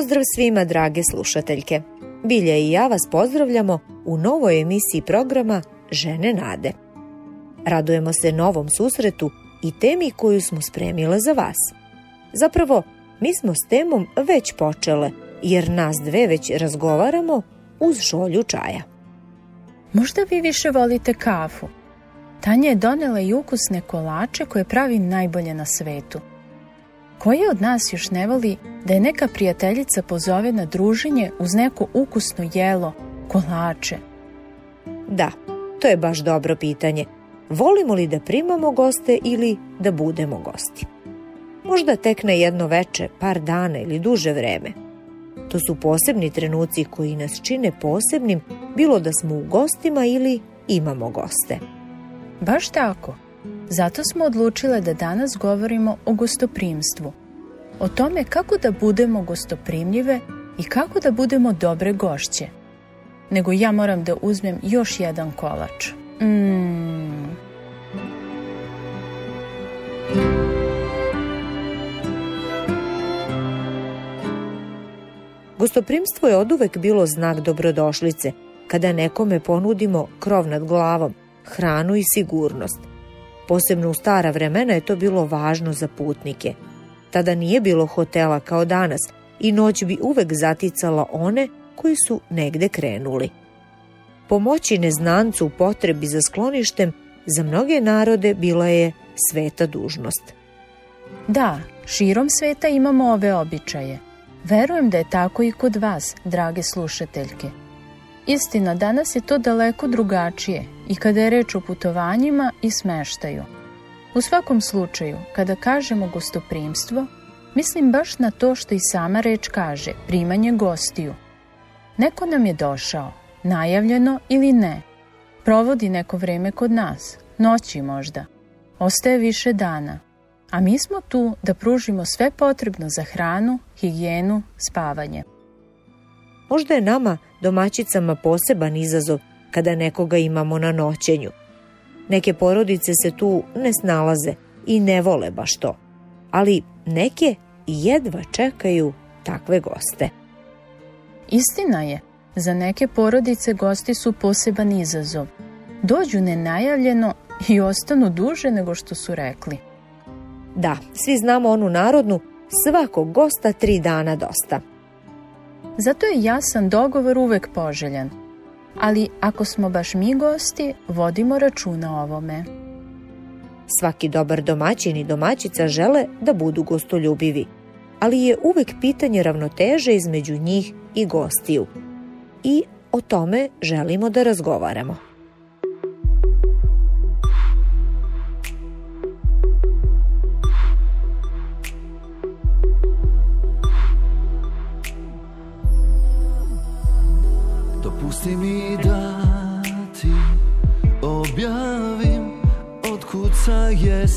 Pozdrav svima drage slušateljke. Bilja i ja vas pozdravljamo u novoj emisiji programa Žene nade. Radujemo se novom susretu i temi koju smo spremile za vas. Zapravo, mi smo s temom već počele, jer nas dve već razgovaramo uz žolju čaja. Možda vi više volite kafu. Tanja je donela i ukusne kolače koje pravi najbolje na svetu. Koji od nas još ne voli da je neka prijateljica pozove na druženje uz neko ukusno jelo, kolače? Da, to je baš dobro pitanje. Volimo li da primamo goste ili da budemo gosti? Možda tek na jedno veče, par dana ili duže vreme. To su posebni trenuci koji nas čine posebnim, bilo da smo u gostima ili imamo goste. Baš tako. Zato smo odlučile da danas govorimo o gostoprimstvu. O tome kako da budemo gostoprimljive i kako da budemo dobre gošće. Nego ja moram da uzmem još jedan kolač. Mmm. Gostoprimstvo je oduvek bilo znak dobrodošlice, kada nekome ponudimo krov nad glavom, hranu i sigurnost. Posebno u stara vremena je to bilo važno za putnike. Tada nije bilo hotela kao danas i noć bi uvek zaticala one koji su negde krenuli. Pomoći neznancu u potrebi za skloništem za mnoge narode bila je sveta dužnost. Da, širom sveta imamo ove običaje. Verujem da je tako i kod vas, drage slušateljke. Istina, danas je to daleko drugačije i kada je reč o putovanjima i smeštaju. U svakom slučaju, kada kažemo gostoprimstvo, mislim baš na to što i sama reč kaže, primanje gostiju. Neko nam je došao, najavljeno ili ne. Provodi neko vreme kod nas, noći možda. Ostaje više dana. A mi smo tu da pružimo sve potrebno za hranu, higijenu, spavanje. Možda je nama, domaćicama, poseban izazov kada nekoga imamo na noćenju. Neke porodice se tu ne snalaze i ne vole baš to, ali neke jedva čekaju takve goste. Istina je, za neke porodice gosti su poseban izazov. Dođu nenajavljeno i ostanu duže nego što su rekli. Da, svi znamo onu narodnu, svakog gosta tri dana dosta. Zato je jasan dogovor uvek poželjan. Ali ako smo baš mi gosti, vodimo računa ovome. Svaki dobar domaćin i domaćica žele da budu gostoljubivi, ali je uvek pitanje ravnoteže između njih i gostiju. I o tome želimo da razgovaramo.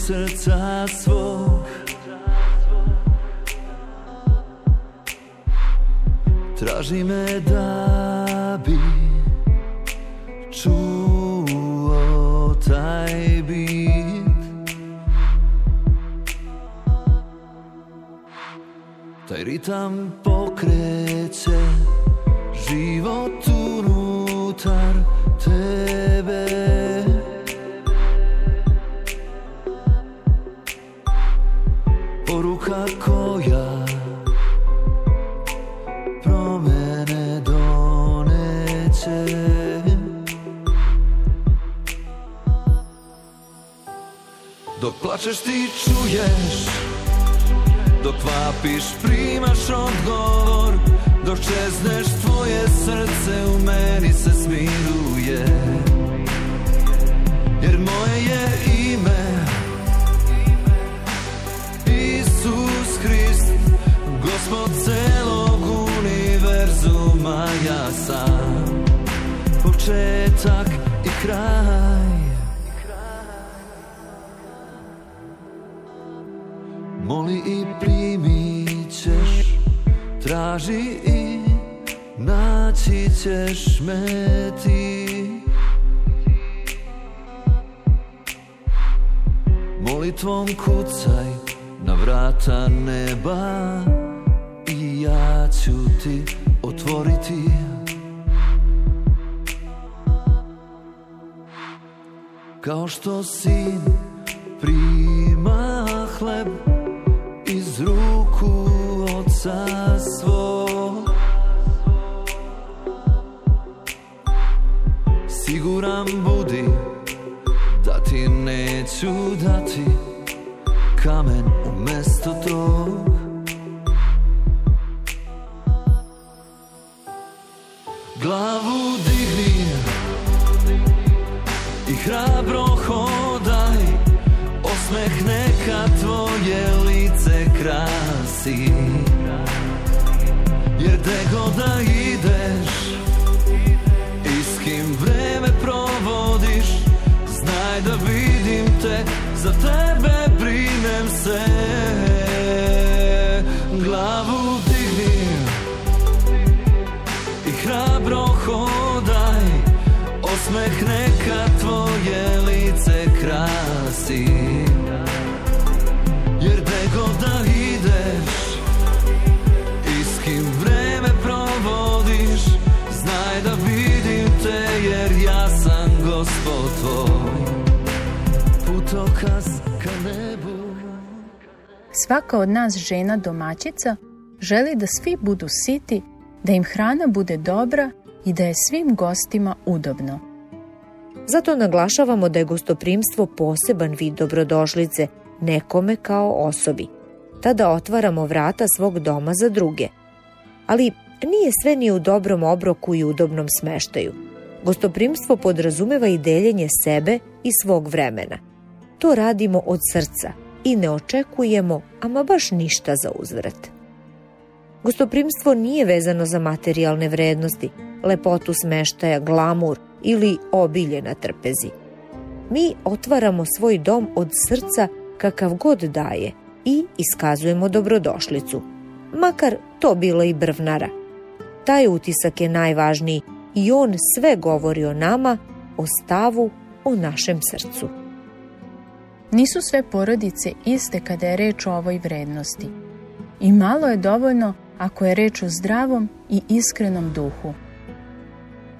Srca svog Traži me da bi čuo taj bit. Taj ritam pokreće Dok plačeš ti čuješ Dok vapiš primaš odgovor Dok čezneš tvoje srce u meni se smiruje. Jer moje je ime Isus Hrist Gospod celog univerzuma sam Početak i kraj Traži i naći ćeš me ti. Molitvom kucaj na vrata neba I ja ću ti otvoriti. Kao što sin prima hleb iz ruku oca neću dati kamen umesto tog. Glavu digni i hrabro hodaj Osmeh neka tvoje lice krasi. Jer gde god Za tebe brinem se Glavu digni I hrabro hodaj Osmeh neka tvoje lice krasi. Jer gde god da ideš I s kim vreme provodiš Znaj da vidim te jer ja sam gospod tvoj Svaka od nas žena domaćica želi da svi budu siti, da im hrana bude dobra i da je svim gostima udobno. Zato naglašavamo da je gostoprimstvo poseban vid dobrodošlice nekome kao osobi. Tada otvaramo vrata svog doma za druge. Ali nije sve ni u dobrom obroku i udobnom smeštaju. Gostoprimstvo podrazumeva i deljenje sebe i svog vremena. To radimo od srca i ne očekujemo ama baš ništa za uzvrat. Gostoprimstvo nije vezano za materijalne vrednosti, lepotu smeštaja, glamur ili obilje na trpezi. Mi otvaramo svoj dom od srca kakav god daje i iskazujemo dobrodošlicu, makar to bilo i brvnara. Taj utisak je najvažniji i on sve govori o nama, o stavu, o našem srcu. Nisu sve porodice iste kada je reč o ovoj vrednosti. I malo je dovoljno ako je reč o zdravom i iskrenom duhu.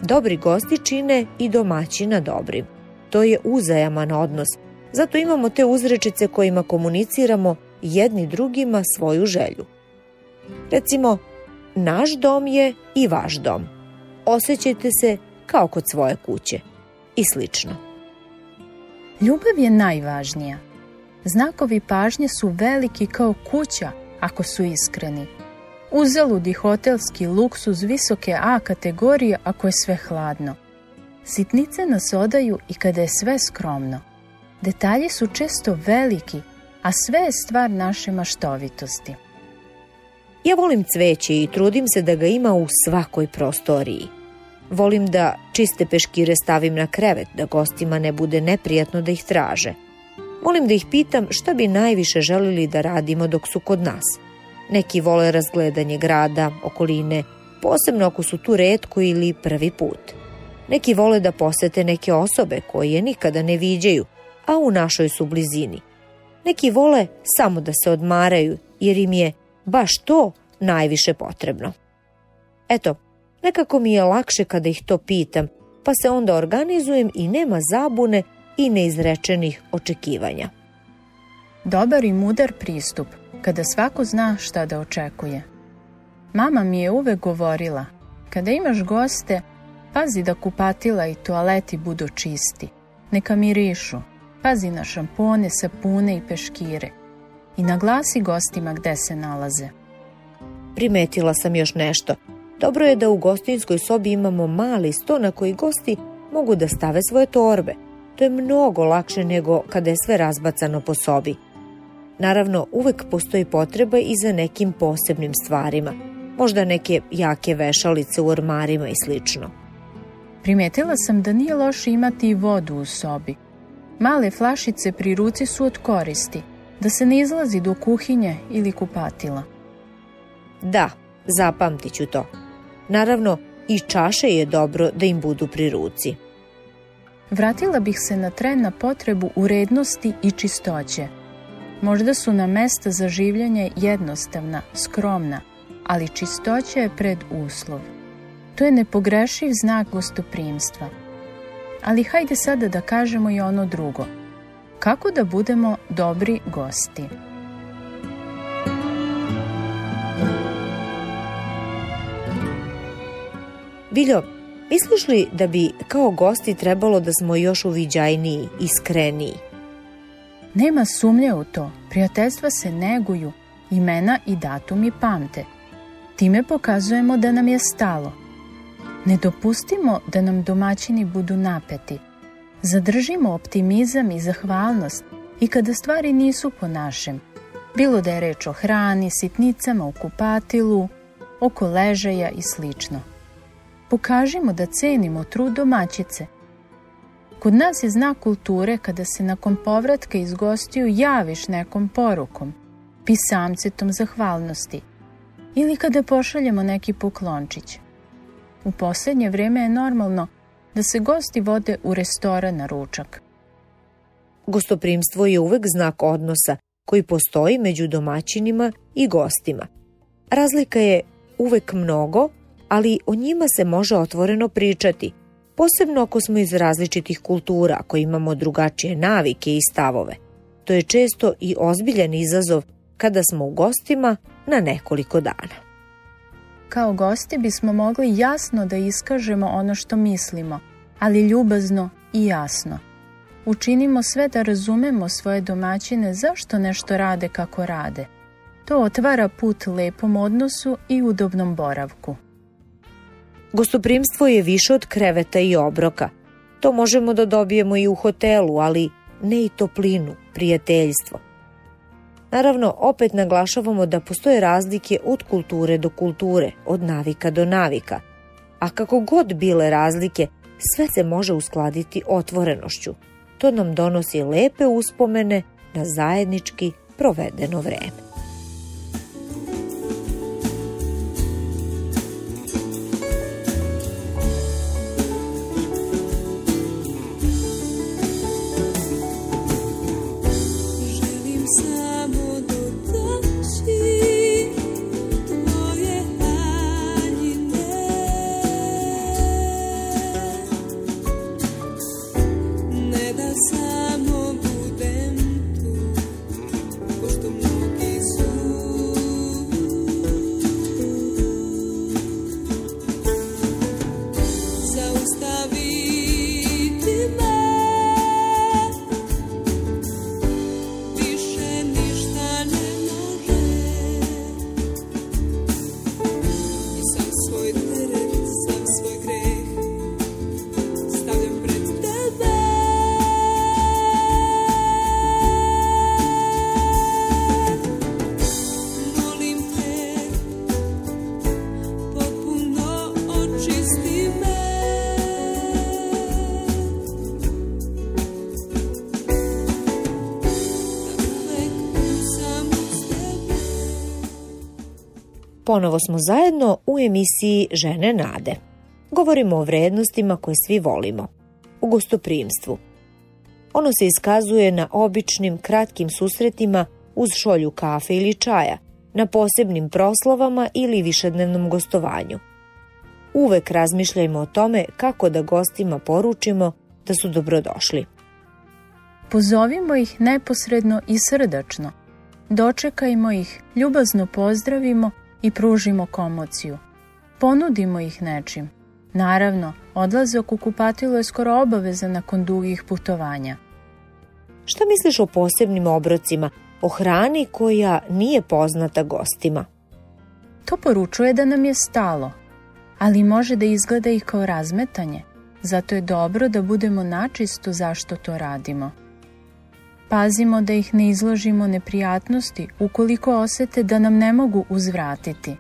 Dobri gosti čine i domaćina dobrim. To je uzajaman odnos. Zato imamo te uzrečice kojima komuniciramo jedni drugima svoju želju. Recimo, naš dom je i vaš dom. Osećajte se kao kod svoje kuće. I slično. Ljubav je najvažnija. Znakovi pažnje su veliki kao kuća ako su iskreni. Uzaludi hotelski luksuz visoke A kategorije ako je sve hladno. Sitnice nas odaju i kada je sve skromno. Detalji su često veliki, a sve je stvar naše maštovitosti. Ja volim cveće i trudim se da ga ima u svakoj prostoriji. Volim da čiste peškire stavim na krevet, da gostima ne bude neprijatno da ih traže. Volim da ih pitam šta bi najviše želili da radimo dok su kod nas. Neki vole razgledanje grada, okoline, posebno ako su tu redko ili prvi put. Neki vole da posete neke osobe koje nikada ne viđaju, a u našoj su blizini. Neki vole samo da se odmaraju, jer im je baš to najviše potrebno. Eto, nekako mi je lakše kada ih to pitam, pa se onda organizujem i nema zabune i neizrečenih očekivanja. Dobar i mudar pristup, kada svako zna šta da očekuje. Mama mi je uvek govorila, kada imaš goste, pazi da kupatila i toaleti budu čisti, neka mirišu, pazi na šampone, sapune i peškire i naglasi gostima gde se nalaze. Primetila sam još nešto. Dobro je da u gostinskoj sobi imamo mali sto na koji gosti mogu da stave svoje torbe. To je mnogo lakše nego kada je sve razbacano po sobi. Naravno, uvek postoji potreba i za nekim posebnim stvarima. možda neke jake vešalice u ormarima i slično. Primetila sam da nije loše imati i vodu u sobi. Male flašice pri ruci su od koristi, da se ne izlazi do kuhinje ili kupatila. Da, zapamtit ću to. Naravno, i čaše je dobro da im budu pri ruci. Vratila bih se na tren na potrebu urednosti i čistoće. Možda su na mesta za življenje jednostavna, skromna, ali čistoća je pred uslov. To je nepogrešiv znak gostoprimstva. Ali hajde sada da kažemo i ono drugo. Kako da budemo dobri gosti? Biljo, misliš li da bi kao gosti trebalo da smo još uviđajniji, iskreniji? Nema sumnje u to. Prijateljstva se neguju, imena i datumi pamte. Time pokazujemo da nam je stalo. Ne dopustimo da nam domaćini budu napeti. Zadržimo optimizam i zahvalnost i kada stvari nisu po našem. Bilo da je reč o hrani, sitnicama u kupatilu, oko ležaja i slično. Pokažimo da cenimo trud domaćice. Kod nas je znak kulture kada se nakon povratka iz gostiju javiš nekom porukom, pisamcetom zahvalnosti ili kada pošaljemo neki poklončić. U posljednje vrijeme je normalno da se gosti vode u restoran na ručak. Gostoprimstvo je uvek znak odnosa koji postoji među domaćinima i gostima. Razlika je uvek mnogo, ali o njima se može otvoreno pričati, posebno ako smo iz različitih kultura, ako imamo drugačije navike i stavove. To je često i ozbiljan izazov kada smo u gostima na nekoliko dana. Kao gosti bismo mogli jasno da iskažemo ono što mislimo, ali ljubazno i jasno. Učinimo sve da razumemo svoje domaćine zašto nešto rade kako rade. To otvara put lepom odnosu i udobnom boravku. Gostoprimstvo je više od kreveta i obroka. To možemo da dobijemo i u hotelu, ali ne i toplinu, prijateljstvo. Naravno, opet naglašavamo da postoje razlike od kulture do kulture, od navika do navika. A kako god bile razlike, sve se može uskladiti otvorenošću. To nam donosi lepe uspomene na zajednički provedeno vreme. Ponovo smo zajedno u emisiji Žene nade. Govorimo o vrednostima koje svi volimo. U gostoprimstvu. Ono se iskazuje na običnim, kratkim susretima uz šolju kafe ili čaja, na posebnim proslovama ili višednevnom gostovanju. Uvek razmišljajmo o tome kako da gostima poručimo da su dobrodošli. Pozovimo ih neposredno i srdačno. Dočekajmo ih, ljubazno pozdravimo i pružimo komociju. Ponudimo ih nečim. Naravno, odlazak u kupatilo je skoro obaveza nakon dugih putovanja. Šta misliš o posebnim obrocima, o hrani koja nije poznata gostima? To poručuje da nam je stalo, ali može da izgleda i kao razmetanje. Zato je dobro da budemo načisto zašto to radimo. Pazimo da ih ne izložimo neprijatnosti ukoliko osete da nam ne mogu uzvratiti.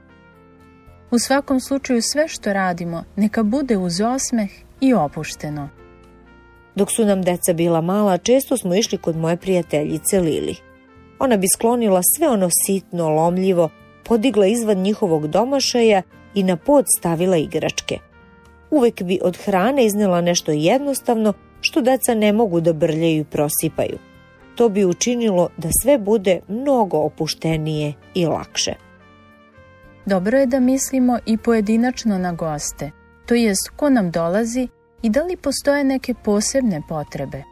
U svakom slučaju sve što radimo neka bude uz osmeh i opušteno. Dok su nam deca bila mala, često smo išli kod moje prijateljice Lili. Ona bi sklonila sve ono sitno, lomljivo, podigla izvan njihovog domašaja i na pod stavila igračke. Uvek bi od hrane iznela nešto jednostavno što deca ne mogu da brljaju i prosipaju. To bi učinilo da sve bude mnogo opuštenije i lakše. Dobro je da mislimo i pojedinačno na goste, to jest ko nam dolazi i da li postoje neke posebne potrebe.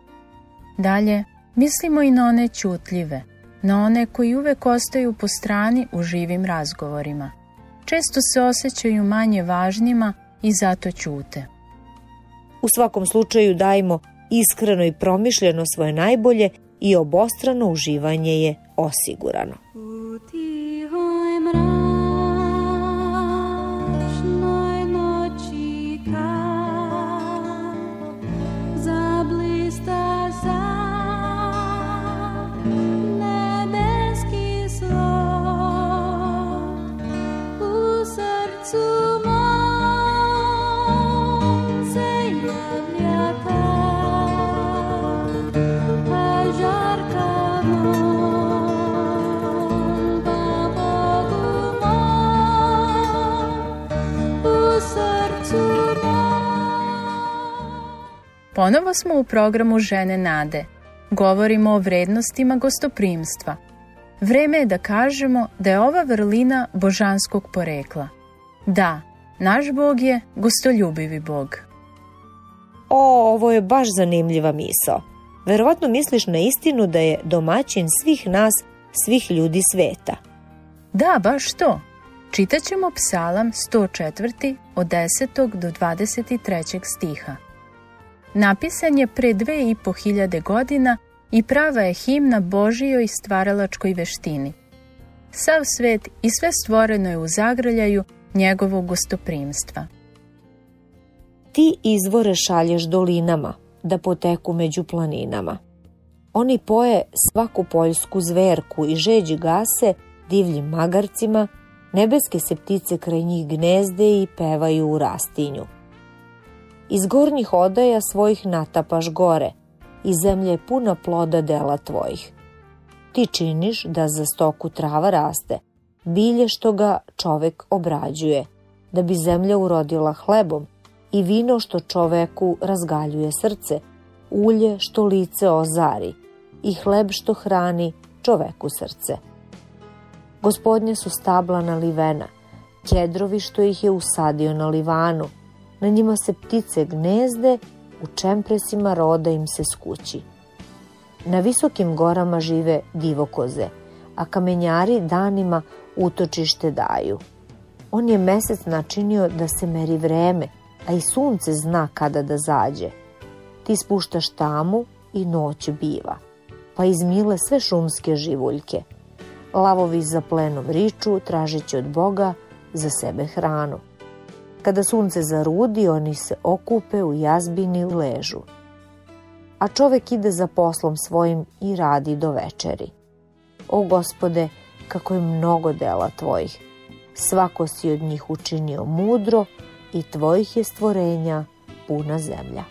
Dalje, mislimo i na one ćutljive, na one koji uvek ostaju po strani u živim razgovorima. Često se osjećaju manje važnima i zato ćute. U svakom slučaju dajmo iskreno i promišljeno svoje najbolje i obostrano uživanje je osigurano. Ponovo smo u programu Žene nade. Govorimo o vrednostima gostoprimstva. Vreme je da kažemo da je ova vrlina božanskog porekla. Da, naš Bog je gostoljubivi Bog. O, ovo je baš zanimljiva misao. Verovatno misliš na istinu da je domaćin svih nas, svih ljudi sveta. Da, baš to. Čitaćemo psalam 104. od 10. do 23. stiha. Napisan je pre dve i po hiljade godina i prava je himna Božijoj stvaralačkoj veštini. Sav svet i sve stvoreno je u zagrljaju njegovog gostoprimstva. Ti izvore šalješ dolinama, da poteku među planinama. Oni poje svaku poljsku zverku i žeđi gase divljim magarcima, nebeske se ptice kraj njih gnezde i pevaju u rastinju iz gornjih odaja svojih natapaš gore i zemlja je puna ploda dela tvojih. Ti činiš da za stoku trava raste, bilje što ga čovek obrađuje, da bi zemlja urodila hlebom i vino što čoveku razgaljuje srce, ulje što lice ozari i hleb što hrani čoveku srce. Gospodnje su stabla nalivena, kjedrovi što ih je usadio na livanu – na njima se ptice gnezde, u čempresima roda im se skući. Na visokim gorama žive divokoze, a kamenjari danima utočište daju. On je mesec načinio da se meri vreme, a i sunce zna kada da zađe. Ti spuštaš tamu i noć biva, pa izmile sve šumske živuljke. Lavovi za plenom riču, tražeći od Boga za sebe hranu. Kada sunce zarudi, oni se okupe u jazbini ležu. A čovek ide za poslom svojim i radi do večeri. O gospode, kako je mnogo dela tvojih. Svako si od njih učinio mudro i tvojih je stvorenja puna zemlja.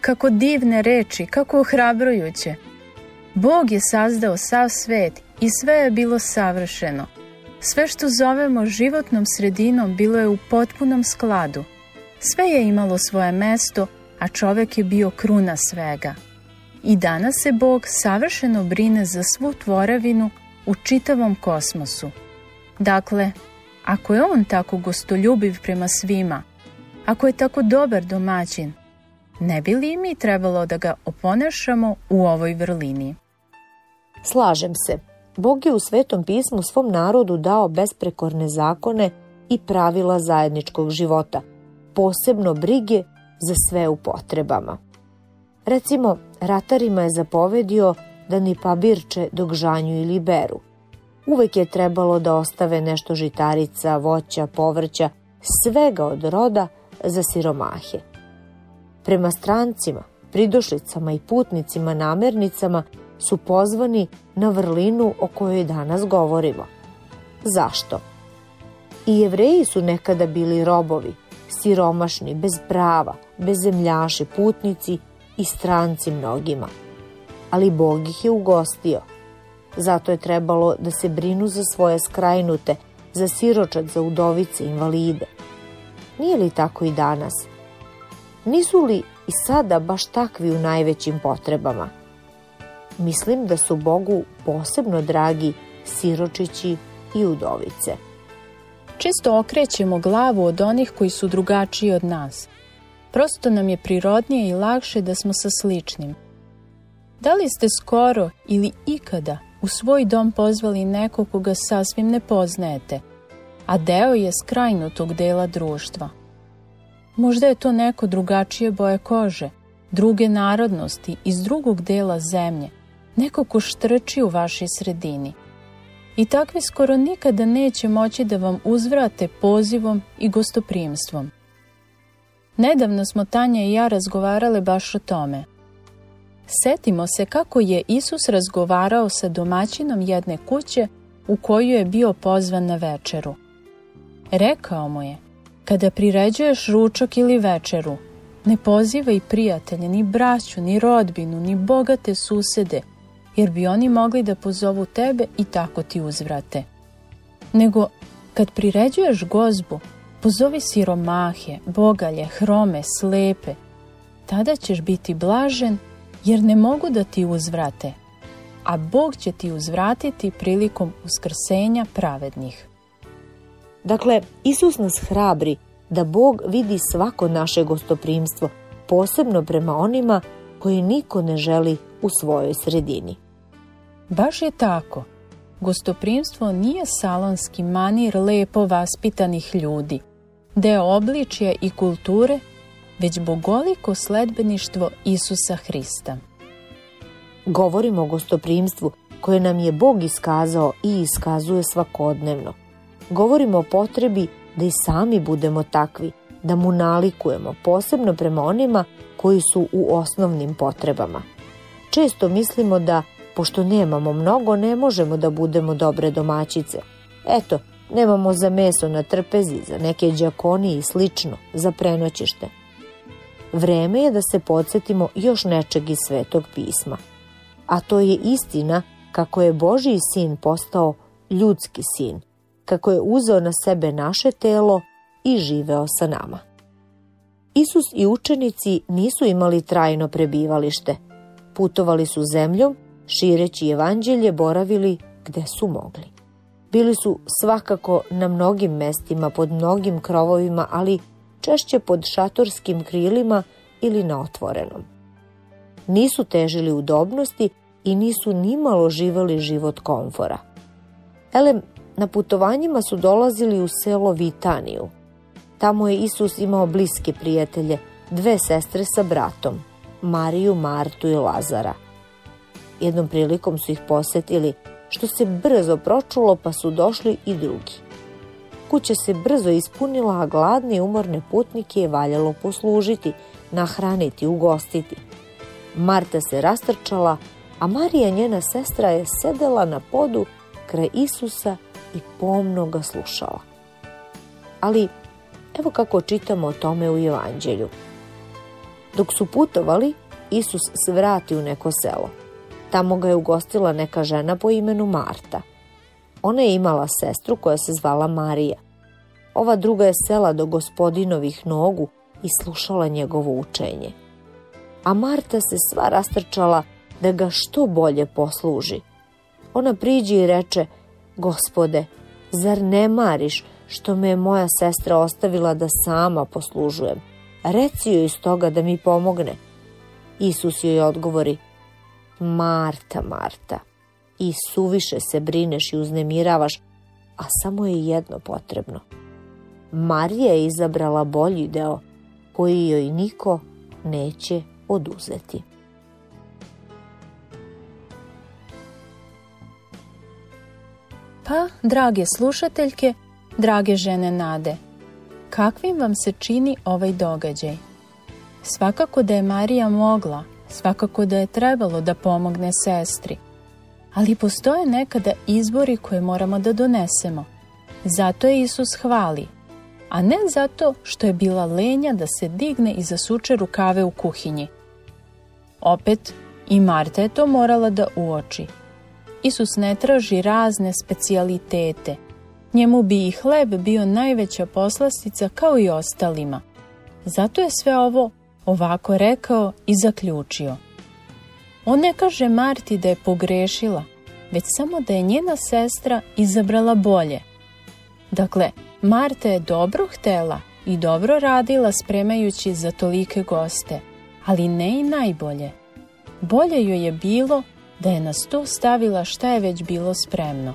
Kako divne reči, kako ohrabrujuće. Bog je sazdao sav svet i sve je bilo savršeno – Sve što zovemo životnom sredinom bilo je u potpunom skladu. Sve je imalo svoje mesto, a čovek je bio kruna svega. I danas se Bog savršeno brine za svu tvorevinu u čitavom kosmosu. Dakle, ako je On tako gostoljubiv prema svima, ako je tako dobar domaćin, ne bi li mi trebalo da ga oponašamo u ovoj vrlini? Slažem se. Bog je u Svetom pismu svom narodu dao besprekorne zakone i pravila zajedničkog života, posebno brige za sve u potrebama. Recimo, ratarima je zapovedio da ni pabirče dok žanju ili beru. Uvek je trebalo da ostave nešto žitarica, voća, povrća, svega od roda za siromahe. Prema strancima, pridošlicama i putnicima namernicama su pozvani na vrlinu o kojoj danas govorimo. Zašto? I jevreji su nekada bili robovi, siromašni, bez prava, bez zemljaši, putnici i stranci mnogima. Ali Bog ih je ugostio. Zato je trebalo da se brinu za svoje skrajnute, za siročad, za udovice, invalide. Nije li tako i danas? Nisu li i sada baš takvi u najvećim potrebama? Mislim da su Bogu posebno dragi siročići i udovice. Često okrećemo glavu od onih koji su drugačiji od nas. Prosto nam je prirodnije i lakše da smo sa sličnim. Da li ste skoro ili ikada u svoj dom pozvali nekog koga sasvim ne poznajete, a deo je skrajnutog dela društva? Možda je to neko drugačije boje kože, druge narodnosti, iz drugog dela zemlje, neko ko štrči u vašoj sredini. I takvi skoro nikada neće moći da vam uzvrate pozivom i gostoprimstvom. Nedavno smo Tanja i ja razgovarale baš o tome. Setimo se kako je Isus razgovarao sa domaćinom jedne kuće u koju je bio pozvan na večeru. Rekao mu je, kada priređuješ ručak ili večeru, ne pozivaj prijatelje, ni braću, ni rodbinu, ni bogate susede, jer bi oni mogli da pozovu tebe i tako ti uzvrate. Nego, kad priređuješ gozbu, pozovi siromahe, bogalje, hrome, slepe, tada ćeš biti blažen jer ne mogu da ti uzvrate, a Bog će ti uzvratiti prilikom uskrsenja pravednih. Dakle, Isus nas hrabri da Bog vidi svako naše gostoprimstvo, posebno prema onima koji niko ne želi u svojoj sredini. Baš je tako. Gostoprimstvo nije salonski manir lepo vaspitanih ljudi, deo obličja i kulture, već bogoliko sledbeništvo Isusa Hrista. Govorimo o gostoprimstvu koje nam je Bog iskazao i iskazuje svakodnevno. Govorimo o potrebi da i sami budemo takvi, da mu nalikujemo, posebno prema onima koji su u osnovnim potrebama. Često mislimo da, pošto nemamo mnogo, ne možemo da budemo dobre domaćice. Eto, nemamo za meso na trpezi, za neke džakoni i slično, za prenoćište. Vreme je da se podsjetimo još nečeg iz svetog pisma. A to je istina kako je Božiji sin postao ljudski sin, kako je uzeo na sebe naše telo i živeo sa nama. Isus i učenici nisu imali trajno prebivalište. Putovali su zemljom, šireći evanđelje boravili gde su mogli. Bili su svakako na mnogim mestima, pod mnogim krovovima, ali češće pod šatorskim krilima ili na otvorenom. Nisu težili udobnosti i nisu nimalo živeli život komfora. Elem, na putovanjima su dolazili u selo Vitaniju. Tamo je Isus imao bliske prijatelje, dve sestre sa bratom, Mariju, Martu i Lazara. Jednom prilikom su ih posetili, što se brzo pročulo pa su došli i drugi. Kuća se brzo ispunila, a gladne i umorne putnike je valjalo poslužiti, nahraniti, ugostiti. Marta se rastrčala, a Marija njena sestra je sedela na podu kraj Isusa i pomno ga slušala. Ali evo kako čitamo o tome u Evanđelju. Dok su putovali, Isus se vrati u neko selo. Tamo ga je ugostila neka žena po imenu Marta. Ona je imala sestru koja se zvala Marija. Ova druga je sela do gospodinovih nogu i slušala njegovo učenje. A Marta se sva rastrčala da ga što bolje posluži. Ona priđe i reče, gospode, zar ne mariš što me je moja sestra ostavila da sama poslužujem? Reci joj iz toga da mi pomogne. Isus joj odgovori, Marta, Marta, i suviše se brineš i uznemiravaš, a samo je jedno potrebno. Marija je izabrala bolji deo koji joj niko neće oduzeti. Pa, drage slušateljke, drage žene nade, kakvim vam se čini ovaj događaj? Svakako da je Marija mogla, svakako da je trebalo da pomogne sestri, ali postoje nekada izbori koje moramo da donesemo. Zato je Isus hvali, a ne zato što je bila lenja da se digne i zasuče rukave u kuhinji. Opet, i Marta je to morala da uoči. Isus ne traži razne specijalitete. Njemu bi i hleb bio najveća poslastica kao i ostalima. Zato je sve ovo ovako rekao i zaključio. On ne kaže Marti da je pogrešila, već samo da je njena sestra izabrala bolje. Dakle, Marta je dobro htela i dobro radila spremajući za tolike goste, ali ne i najbolje. Bolje joj je bilo da je na sto stavila šta je već bilo spremno.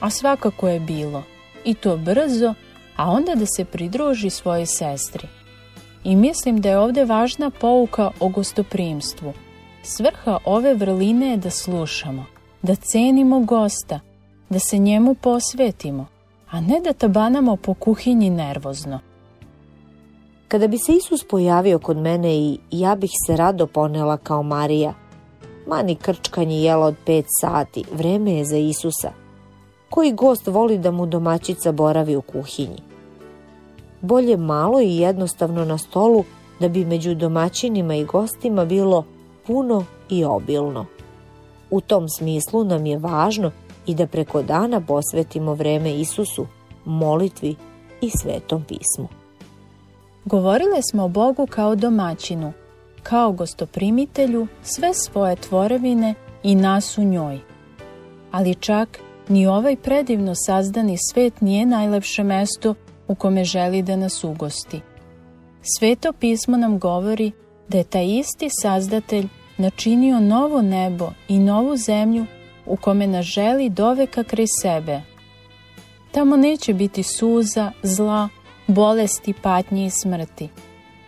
A svakako je bilo. I to brzo, a onda da se pridruži svojoj sestri. I mislim da je ovde važna pouka o gostoprimstvu. Svrha ove vrline je da slušamo, da cenimo gosta, da se njemu posvetimo, a ne da tabanamo po kuhinji nervozno. Kada bi se Isus pojavio kod mene i ja bih se rado ponela kao Marija, mani krčkanje jela od pet sati, vreme je za Isusa. Koji gost voli da mu domaćica boravi u kuhinji? Bolje malo i jednostavno na stolu da bi među domaćinima i gostima bilo puno i obilno. U tom smislu nam je važno i da preko dana posvetimo vreme Isusu, molitvi i svetom pismu. Govorile smo o Bogu kao domaćinu, kao gostoprimitelju sve svoje tvorevine i nas u njoj. Ali čak ni ovaj predivno sazdani svet nije najlepše mesto u kome želi da nas ugosti. Sveto pismo nam govori da je taj isti sazdatelj načinio novo nebo i novu zemlju u kome nas želi doveka kraj sebe. Tamo neće biti suza, zla, bolesti, patnje i smrti.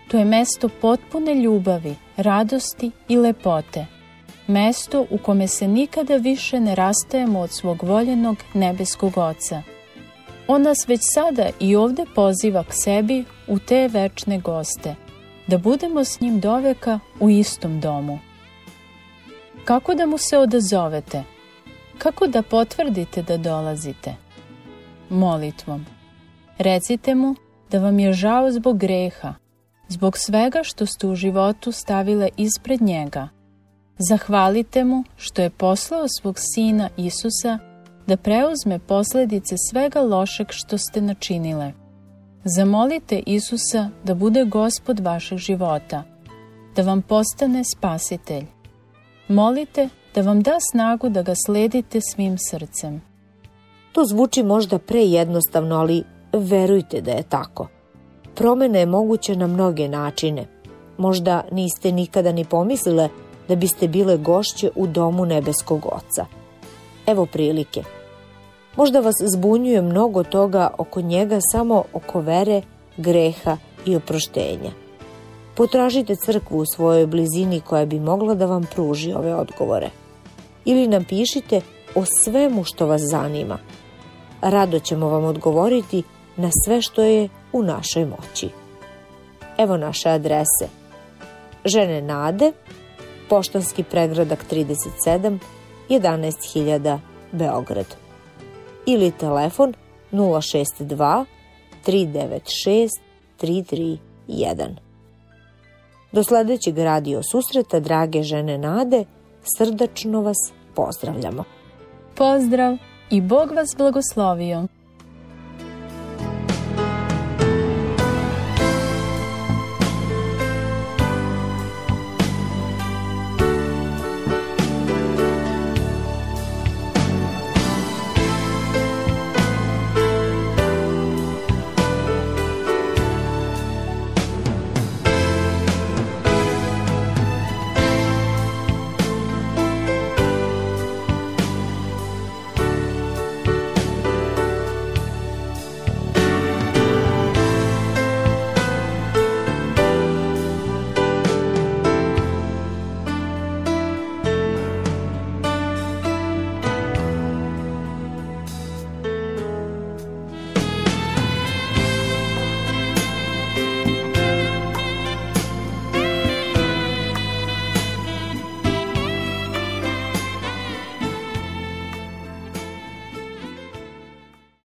To je mesto potpune ljubavi, radosti i lepote. Mesto u kome se nikada više ne rastajemo od svog voljenog nebeskog oca. On nas već sada i ovde poziva k sebi u te večne goste, da budemo s njim doveka u istom domu. Kako da mu se odazovete? Kako da potvrdite da dolazite? Molitvom. Recite mu da vam je žao zbog greha, zbog svega što ste u životu stavile ispred njega. Zahvalite mu što je poslao svog sina Isusa da preuzme posledice svega lošeg što ste načinile. Zamolite Isusa da bude gospod vašeg života, da vam postane spasitelj. Molite da vam da snagu da ga sledite svim srcem. To zvuči možda prejednostavno, ali verujte da je tako. Promena je moguća na mnoge načine. Možda niste nikada ni pomislile da biste bile gošće u domu nebeskog oca. Evo prilike. Možda vas zbunjuje mnogo toga oko njega samo oko vere, greha i oproštenja. Potražite crkvu u svojoj blizini koja bi mogla da vam pruži ove odgovore. Ili napišite o svemu što vas zanima. Rado ćemo vam odgovoriti na sve što je u našoj moći. Evo naše adrese. Žene Nade, Poštanski pregradak 37, 11.000 Beograd. Ili telefon 062 396 331. Do sledećeg radio susreta, drage žene Nade, srdačno vas pozdravljamo. Pozdrav i Bog vas blagoslovio.